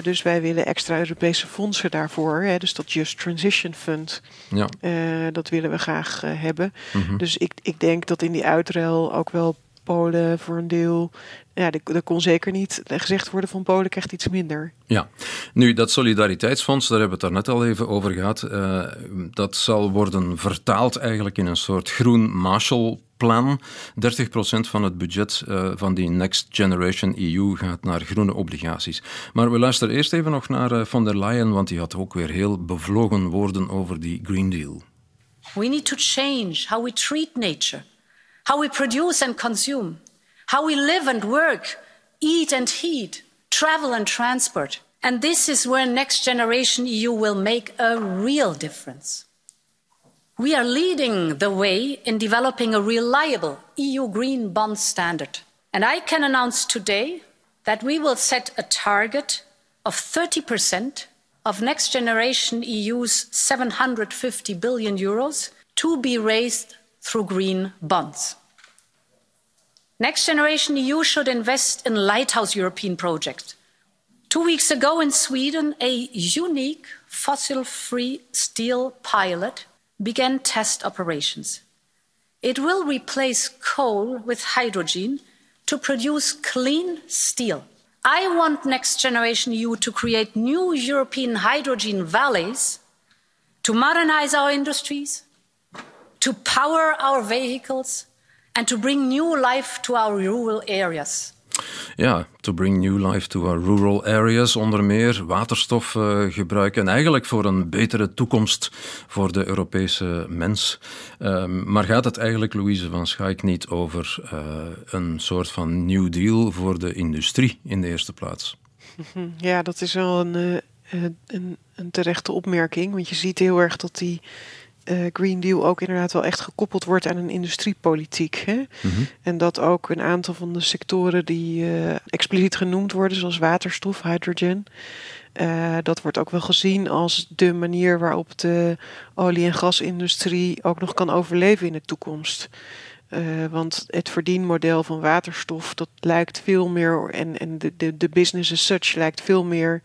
Dus wij willen extra Europese fondsen daarvoor. Hè, dus dat Just Transition Fund, Ja. dat willen we graag hebben. Mhm. Dus ik, ik denk dat in die uitruil ook wel Polen voor een deel. Ja, er kon zeker niet gezegd worden van Polen krijgt iets minder. Ja, nu dat solidariteitsfonds, daar hebben we het daar net al even over gehad. Uh, dat zal worden vertaald eigenlijk in een soort groen Marshall plan. 30% van het budget uh, van die Next Generation EU gaat naar groene obligaties. Maar we luisteren eerst even nog naar uh, von der Leyen, want die had ook weer heel bevlogen woorden over die Green Deal. We need to change how we treat nature, how we produce and consume, how we live and work, eat and heat, travel and transport. And this is where Next Generation EU will make a real difference. We are leading the way in developing a reliable EU green bond standard. And I can announce today that we will set a target of 30% of Next Generation EU's 750 billion euros to be raised through green bonds. Next Generation EU should invest in lighthouse European projects. Two weeks ago in Sweden, a unique fossil free steel pilot began test operations. It will replace coal with hydrogen to produce clean steel. I want Next Generation EU to create new European hydrogen valleys, to modernize our industries, to power our vehicles, and to bring new life to our rural areas. Ja, to bring new life to our rural areas, onder meer waterstof uh, gebruiken. En eigenlijk voor een betere toekomst voor de Europese mens. Uh, maar gaat het eigenlijk, Louise van Schaik, niet over uh, een soort van New Deal voor de industrie in de eerste plaats? Ja, dat is wel een, een, een terechte opmerking. Want je ziet heel erg dat die uh, Green Deal ook inderdaad wel echt gekoppeld wordt aan een industriepolitiek. Hè? Mhm. En dat ook een aantal van de sectoren die uh, expliciet genoemd worden, zoals waterstof, hydrogen. Uh, dat wordt ook wel gezien als de manier waarop de olie- en gasindustrie ook nog kan overleven in de toekomst. want het verdienmodel van waterstof, dat lijkt veel meer, en, en de, de, de business as such lijkt veel meer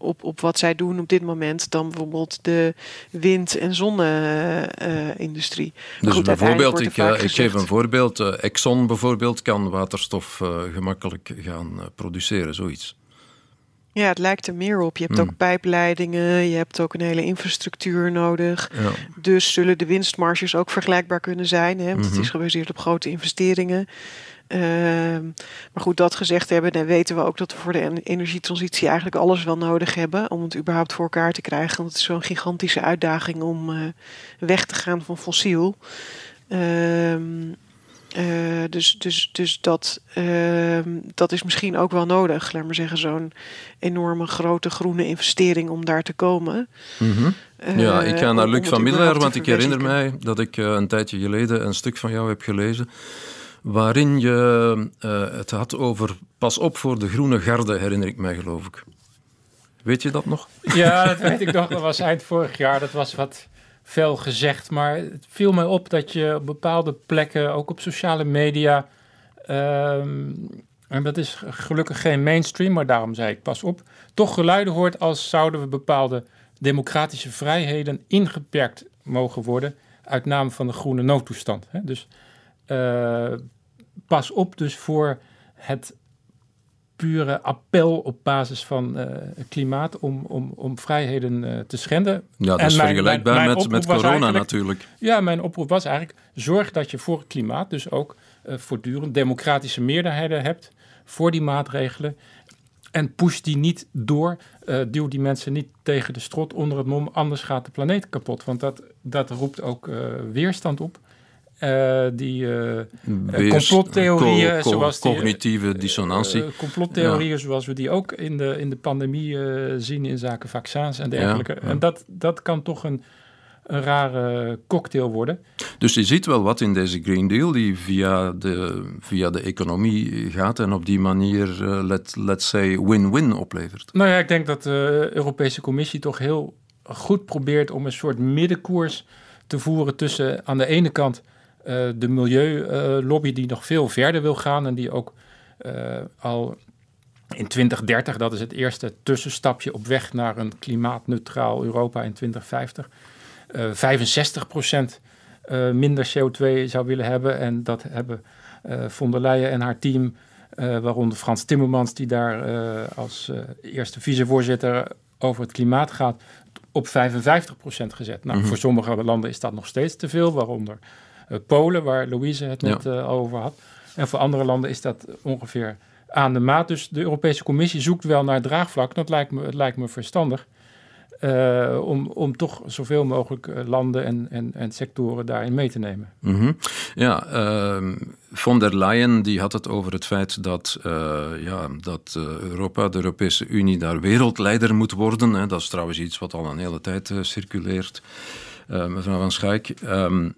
op, op wat zij doen op dit moment dan bijvoorbeeld de wind- en zonne-industrie. dus bijvoorbeeld, ik, uh, ik, geef een voorbeeld. Uh, Exxon bijvoorbeeld kan waterstof uh, gemakkelijk gaan produceren, zoiets. Ja, het lijkt er meer op. Je hebt hmm. ook pijpleidingen, je hebt ook een hele infrastructuur nodig. Ja. Dus zullen de winstmarges ook vergelijkbaar kunnen zijn. Hè? Want mm -hmm. het is mhm. gebaseerd op grote investeringen. Ehm, maar goed, dat gezegd hebben, dan weten we ook dat we voor de energietransitie eigenlijk alles wel nodig hebben om het überhaupt voor elkaar te krijgen. Want het is zo'n gigantische uitdaging om uh, weg te gaan van fossiel. Ehm, uh, dus dus, dus dat, uh, dat is misschien ook wel nodig, laat maar zeggen, zo'n enorme grote groene investering om daar te komen. Mm -hmm. uh, ja, ik ga naar Luc van Miller, want ik herinner mij dat ik een tijdje geleden een stuk van jou heb gelezen waarin je uh, het had over pas op voor de groene garde, herinner ik mij geloof ik. Weet je dat nog? Ja, dat weet ik nog. Dat was eind vorig jaar. Dat was wat veel gezegd. Maar het viel mij op dat je op bepaalde plekken, ook op sociale media... Um, en dat is gelukkig geen mainstream, maar daarom zei ik pas op... toch geluiden hoort als zouden we bepaalde democratische vrijheden ingeperkt mogen worden... uit naam van de groene noodtoestand. Dus uh, pas op dus voor het pure appel op basis van uh, klimaat om, om, om vrijheden uh, te schenden. Ja, dat is mijn, vergelijkbaar mijn, mijn met, met corona natuurlijk. Ja, mijn oproep was eigenlijk: zorg dat je voor het klimaat dus ook uh, voortdurend democratische meerderheden hebt voor die maatregelen. En push die niet door, duw die mensen niet tegen de strot onder het mom, anders gaat de planeet kapot. Want dat, dat roept ook weerstand op. Uh, die uh, complottheorieën, co zoals die, cognitieve dissonantie. Uh, complottheorieën, ja. zoals we die ook in de, in de pandemie zien in zaken vaccins en dergelijke. Ja, ja. En dat, dat kan toch een, een rare cocktail worden. Dus je ziet wel wat in deze Green Deal die via de, via de economie gaat en op die manier, let, let's say, win-win oplevert. Nou ja, ik denk dat de Europese Commissie toch heel goed probeert om een soort middenkoers te voeren tussen aan de ene kant de milieulobby die nog veel verder wil gaan en die ook uh, al in 2030, dat is het eerste tussenstapje op weg naar een klimaatneutraal Europa in 2050, uh, 65% minder CO2 zou willen hebben. En dat hebben von der Leyen en haar team, waaronder Frans Timmermans, die daar als eerste vicevoorzitter over het klimaat gaat, op 55% gezet. Nou, mhm. voor sommige landen is dat nog steeds te veel, waaronder Polen, waar Louise het net over had. En voor andere landen is dat ongeveer aan de maat. Dus de Europese Commissie zoekt wel naar draagvlak. Dat lijkt me, het lijkt me verstandig. Uh, om, om toch zoveel mogelijk eh, landen en, en, en sectoren daarin mee te nemen. Mm Ja, uh, von der Leyen die had het over het feit dat, uh, ja, dat Europa, de Europese Unie, daar wereldleider moet worden. Hè. Dat is trouwens iets wat al een hele tijd circuleert, mevrouw Van Schaik. Ehm,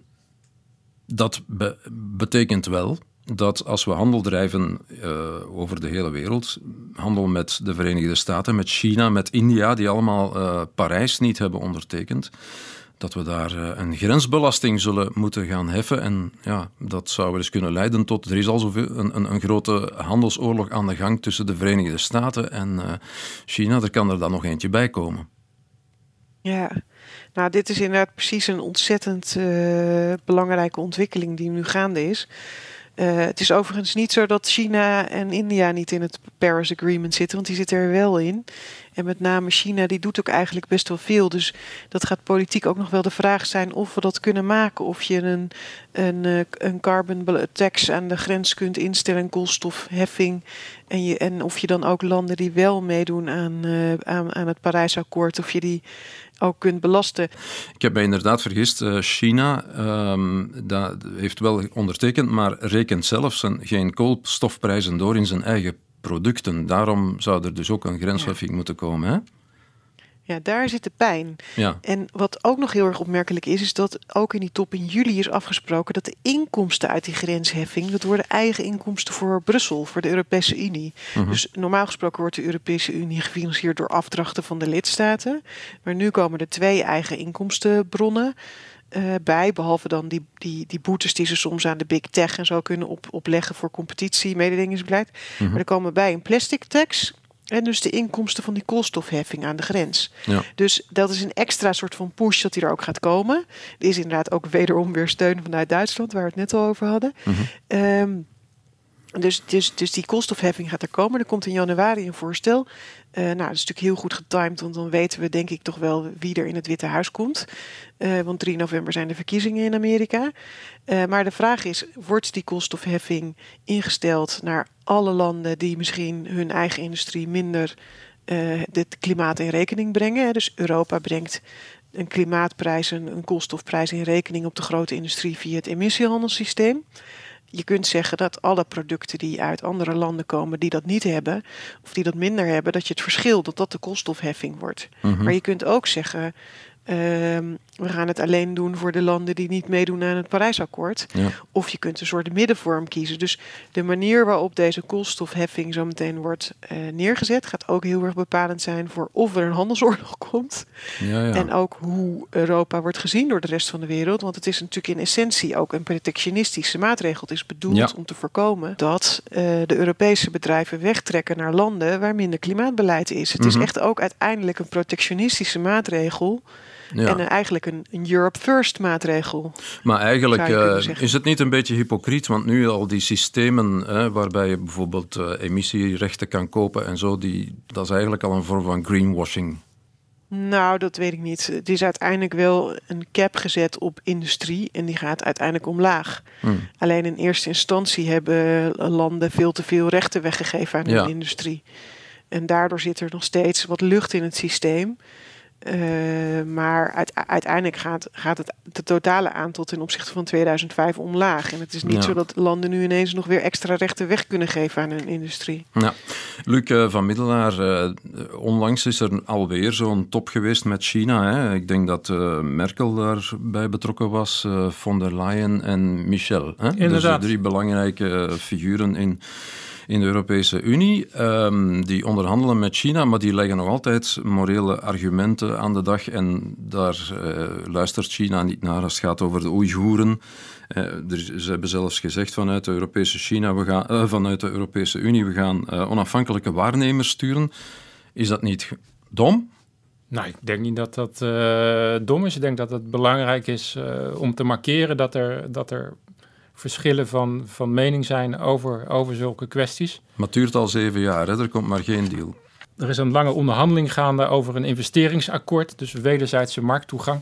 dat be betekent wel dat als we handel drijven uh, over de hele wereld, handel met de Verenigde Staten, met China, met India, die allemaal uh, Parijs niet hebben ondertekend, dat we daar uh, een grensbelasting zullen moeten gaan heffen. En ja, dat zou wel eens kunnen leiden tot, er is al zoveel, een, een, een grote handelsoorlog aan de gang tussen de Verenigde Staten en China. Er kan er dan nog eentje bij komen. Ja, nou, dit is inderdaad precies een ontzettend belangrijke ontwikkeling die nu gaande is. Uh, het is overigens niet zo dat China en India niet in het Paris Agreement zitten, want die zitten er wel in. En met name China, die doet ook eigenlijk best wel veel. Dus dat gaat politiek ook nog wel de vraag zijn of we dat kunnen maken. Of je een, een, eh, een carbon tax aan de grens kunt instellen, koolstofheffing. En, je, en of je dan ook landen die wel meedoen aan, uh, aan, aan het Parijsakkoord, of je die ook kunt belasten. Ik heb mij inderdaad vergist. Uh, China um, dat heeft wel ondertekend, maar rekent zelfs geen koolstofprijzen door in zijn eigen producten. Daarom zou er dus ook een grenswerving moeten komen. Hè? Ja, daar zit de pijn. Ja. En wat ook nog heel erg opmerkelijk is, is dat ook in die top in juli is afgesproken dat de inkomsten uit die grensheffing, dat worden eigen inkomsten voor Brussel, voor de Europese Unie. Mhm. Dus normaal gesproken wordt de Europese Unie gefinancierd door afdrachten van de lidstaten. Maar nu komen er twee eigen inkomstenbronnen. Uh, bij, behalve dan die, die, die boetes die ze soms aan de big tech en zo kunnen op, opleggen voor competitie, mededingingsbeleid. Mhm. Maar er komen bij een plastic tax, en dus de inkomsten van die koolstofheffing aan de grens. Ja. Dus dat is een extra soort van push dat die er ook gaat komen. Er is inderdaad ook wederom weer steun vanuit Duitsland, waar we het net al over hadden. Mm dus, dus, dus die koolstofheffing gaat er komen. Er komt in januari een voorstel. Uh, nou, dat is natuurlijk heel goed getimed, want dan weten we denk ik toch wel wie er in het Witte Huis komt. Uh, want 3 november zijn de verkiezingen in Amerika. Uh, maar de vraag is, wordt die koolstofheffing ingesteld naar alle landen die misschien hun eigen industrie minder het klimaat in rekening brengen? Dus Europa brengt een klimaatprijs, een, een koolstofprijs in rekening op de grote industrie via het emissiehandelssysteem je kunt zeggen dat alle producten die uit andere landen komen die dat niet hebben, of die dat minder hebben, dat je het verschil, dat dat de koolstofheffing wordt. Mhm. Maar je kunt ook zeggen, Ehm, we gaan het alleen doen voor de landen die niet meedoen aan het Parijsakkoord. Ja. Of je kunt een soort middenvorm kiezen. Dus de manier waarop deze koolstofheffing zo meteen wordt uh, neergezet, gaat ook heel erg bepalend zijn voor of er een handelsoorlog komt. Ja, ja. En ook hoe Europa wordt gezien door de rest van de wereld. Want het is natuurlijk in essentie ook een protectionistische maatregel. Het is bedoeld om te voorkomen dat uh, de Europese bedrijven wegtrekken naar landen waar minder klimaatbeleid is. Het is mhm. echt ook uiteindelijk een protectionistische maatregel. Ja. En eigenlijk een, een, Europe First maatregel. Maar eigenlijk uh, is het niet een beetje hypocriet, want nu al die systemen waarbij je bijvoorbeeld uh, emissierechten kan kopen en zo, die, dat is eigenlijk al een vorm van greenwashing. Nou, dat weet ik niet. Het is uiteindelijk wel een cap gezet op industrie en die gaat uiteindelijk omlaag. Hmm. Alleen in eerste instantie hebben landen veel te veel rechten weggegeven aan de industrie. En daardoor zit er nog steeds wat lucht in het systeem. Uh, maar uiteindelijk gaat, gaat het de totale aantal ten opzichte van 2005 omlaag. En het is niet zo dat landen nu ineens nog weer extra rechten weg kunnen geven aan hun industrie. Ja. Luc uh, van Middelaar, uh, onlangs is er alweer zo'n top geweest met China. Hè? Ik denk dat Merkel daarbij betrokken was, von der Leyen en Michel. Hè? Inderdaad. Dus drie belangrijke figuren in in de Europese Unie. Um, die onderhandelen met China, maar die leggen nog altijd morele argumenten aan de dag. En daar uh, luistert China niet naar als het gaat over de Oeigoeren. Uh, ze hebben zelfs gezegd vanuit de Europese, China, we gaan, uh, vanuit de Europese Unie, we gaan onafhankelijke waarnemers sturen. Is dat niet dom? Nou, ik denk niet dat dat dom is. Ik denk dat het belangrijk is om te markeren dat er, dat er verschillen van, van mening zijn over, over zulke kwesties. Maar het duurt al zeven jaar, hè? er komt maar geen deal. Er is een lange onderhandeling gaande over een investeringsakkoord, dus wederzijdse markttoegang.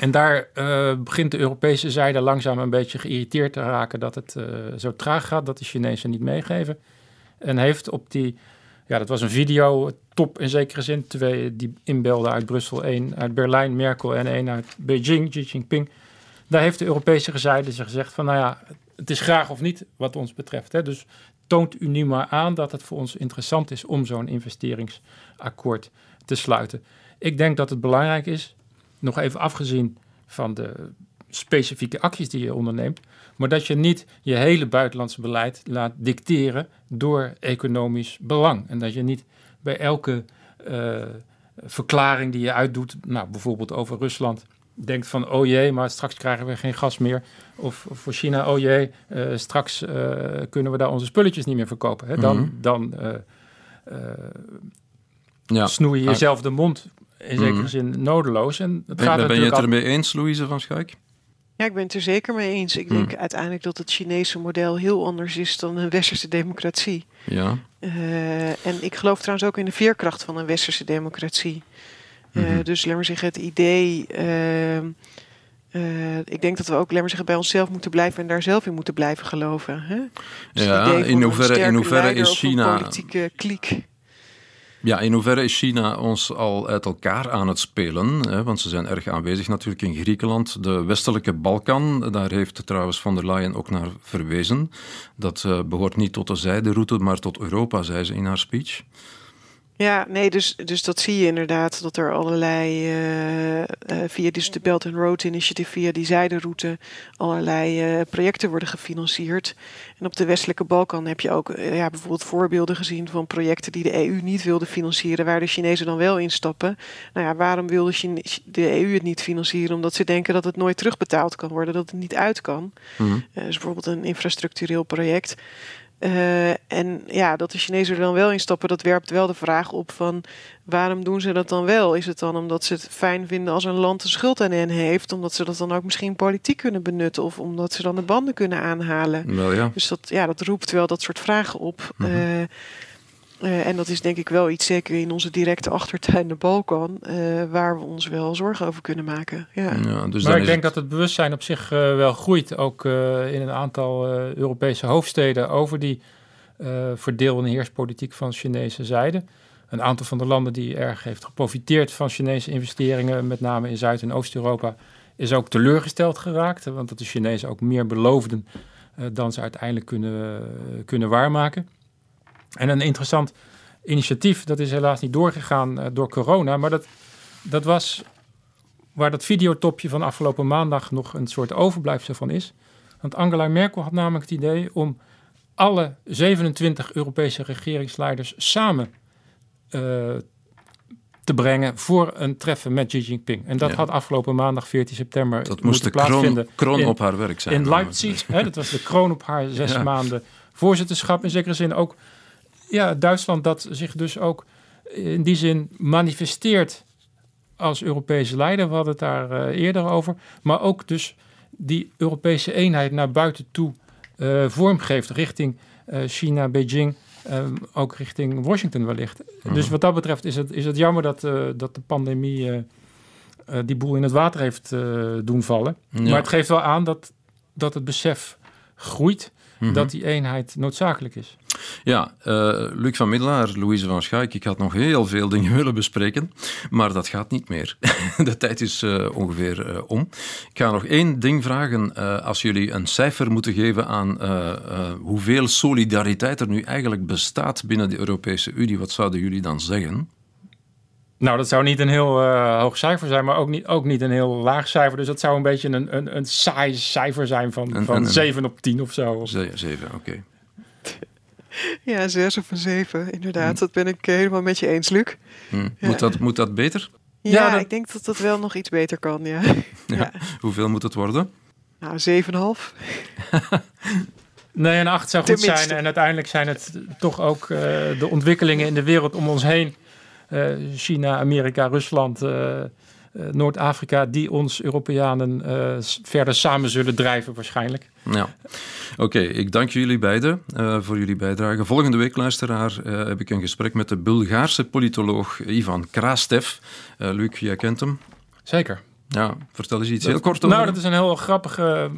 En daar uh, begint de Europese zijde langzaam een beetje geïrriteerd te raken dat het uh, zo traag gaat, dat de Chinezen niet meegeven. En heeft op die, ja, dat was een video, top in zekere zin, twee die inbelden uit Brussel, één uit Berlijn, Merkel en één uit Beijing, Xi Jinping. Daar heeft de Europese zijde gezegd van, nou ja, het is graag of niet wat ons betreft. Hè. Dus toont u nu maar aan dat het voor ons interessant is om zo'n investeringsakkoord te sluiten. Ik denk dat het belangrijk is, nog even afgezien van de specifieke acties die je onderneemt, maar dat je niet je hele buitenlandse beleid laat dicteren door economisch belang. En dat je niet bij elke uh, verklaring die je uitdoet, nou, bijvoorbeeld over Rusland, denkt van oh jee, maar straks krijgen we geen gas meer. Of, voor China, oh jee, uh, straks uh, kunnen we daar onze spulletjes niet meer verkopen. Hè? Dan, mm -hmm. dan ja. snoei je jezelf de mond in zekere mm. zin nodeloos. En het ben, gaat ben je het ermee eens, Louise van Schaik? Ja, ik ben het er zeker mee eens. Ik denk uiteindelijk dat het Chinese model heel anders is dan een westerse democratie. Ja. Uh, en ik geloof trouwens ook in de veerkracht van een westerse democratie. Mm -hmm. Dus laat maar zeggen, het idee. Uh, ik denk dat we ook, laat maar zeggen, bij onszelf moeten blijven en daar zelf in moeten blijven geloven. Hè? Dus ja, in hoeverre, in hoeverre is China. politieke kliek. Ja, in hoeverre is China ons al uit elkaar aan het spelen? Hè? Want ze zijn erg aanwezig natuurlijk in Griekenland. De westelijke Balkan, daar heeft trouwens von der Leyen ook naar verwezen. Dat uh, behoort niet tot de zijderoute, maar tot Europa, zei ze in haar speech. Ja, nee, dus, dus dat zie je inderdaad, dat er allerlei, uh, uh, via dus de Belt and Road Initiative, via die zijderoute, allerlei uh, projecten worden gefinancierd. En op de westelijke Balkan heb je ook ja, bijvoorbeeld voorbeelden gezien van projecten die de EU niet wilde financieren, waar de Chinezen dan wel instappen. Nou ja, waarom wilde Chine de EU het niet financieren? Omdat ze denken dat het nooit terugbetaald kan worden, dat het niet uit kan. Mm -hmm. dus bijvoorbeeld een infrastructureel project. Uh, en ja, dat de Chinezen er dan wel in stappen, dat werpt wel de vraag op van waarom doen ze dat dan wel? Is het dan omdat ze het fijn vinden als een land de schuld aan hen heeft, omdat ze dat dan ook misschien politiek kunnen benutten of omdat ze dan de banden kunnen aanhalen? Wel, ja. Dus dat, ja, dat roept wel dat soort vragen op. Mm -hmm. uh, uh, en dat is denk ik wel iets, zeker in onze directe achtertuin de Balkan, uh, waar we ons wel zorgen over kunnen maken. Ja. ja dus maar ik denk het... dat het bewustzijn op zich uh, wel groeit, ook in een aantal Europese hoofdsteden, over die verdeel- en heerspolitiek van Chinese zijde. Een aantal van de landen die erg heeft geprofiteerd van Chinese investeringen, met name in Zuid- en Oost-Europa, is ook teleurgesteld geraakt, want dat de Chinezen ook meer beloofden dan ze uiteindelijk kunnen, kunnen waarmaken. En een interessant initiatief, dat is helaas niet doorgegaan uh, door corona, maar dat, dat was waar dat videotopje van afgelopen maandag nog een soort overblijfsel van is. Want Angela Merkel had namelijk het idee om alle 27 Europese regeringsleiders samen uh, te brengen voor een treffen met Xi Jinping. En dat ja. had afgelopen maandag 14 september dat moest de plaatsvinden. Kroon, kroon in, op haar werk zijn. In Leipzig, hè, dat was de kroon op haar zes ja. maanden voorzitterschap. In zekere zin ook ja, Duitsland dat zich dus ook in die zin manifesteert als Europese leider. We hadden het daar uh, eerder over. Maar ook dus die Europese eenheid naar buiten toe uh, vormgeeft richting uh, China, Beijing. ook richting Washington wellicht. Dus wat dat betreft is het, is het jammer dat, dat de pandemie die boel in het water heeft doen vallen. Ja. Maar het geeft wel aan dat, dat het besef groeit mm -hmm. dat die eenheid noodzakelijk is. Ja, uh, Luc van Middelaar, Louise van Schaik, ik had nog heel veel dingen willen bespreken, maar dat gaat niet meer. De tijd is uh, ongeveer uh, om. Ik ga nog één ding vragen. als jullie een cijfer moeten geven aan hoeveel solidariteit er nu eigenlijk bestaat binnen de Europese Unie, wat zouden jullie dan zeggen? Nou, dat zou niet een heel uh, hoog cijfer zijn, maar ook niet, ook niet een heel laag cijfer. Dus dat zou een beetje een, een, een saai cijfer zijn van, een, van een, 7 op 10 of zo. 7, oké. Okay. Ja, 6 of een 7, inderdaad. Hm. Dat ben ik helemaal met je eens, Luc. Hm. Ja. Moet, dat, moet dat beter? Ja, ja dat... ik denk dat dat wel nog iets beter kan, ja. ja. Hoeveel moet het worden? Nou, 7,5. nee, een 8 zou goed zijn. En uiteindelijk zijn het toch ook uh, de ontwikkelingen in de wereld om ons heen uh, China, Amerika, Rusland, uh, eh, Noord-Afrika die ons Europeanen uh, verder samen zullen drijven waarschijnlijk. Ja, oké. ik dank jullie beiden uh, voor jullie bijdrage. Volgende week, luisteraar, heb ik een gesprek met de Bulgaarse politoloog Ivan Krastev. Luc, jij kent hem? Zeker. Ja, vertel eens iets heel kort over Nou, dat is een heel grappige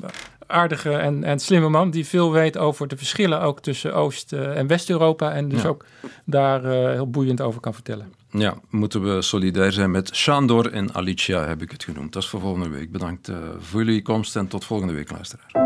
aardige en, en slimme man die veel weet over de verschillen ook tussen Oost- en West-Europa en dus ook daar heel boeiend over kan vertellen. Ja, moeten we solidair zijn met Shandor en Alicia, heb ik het genoemd. Dat is voor volgende week. Bedankt uh, voor jullie komst en tot volgende week, luisteraar.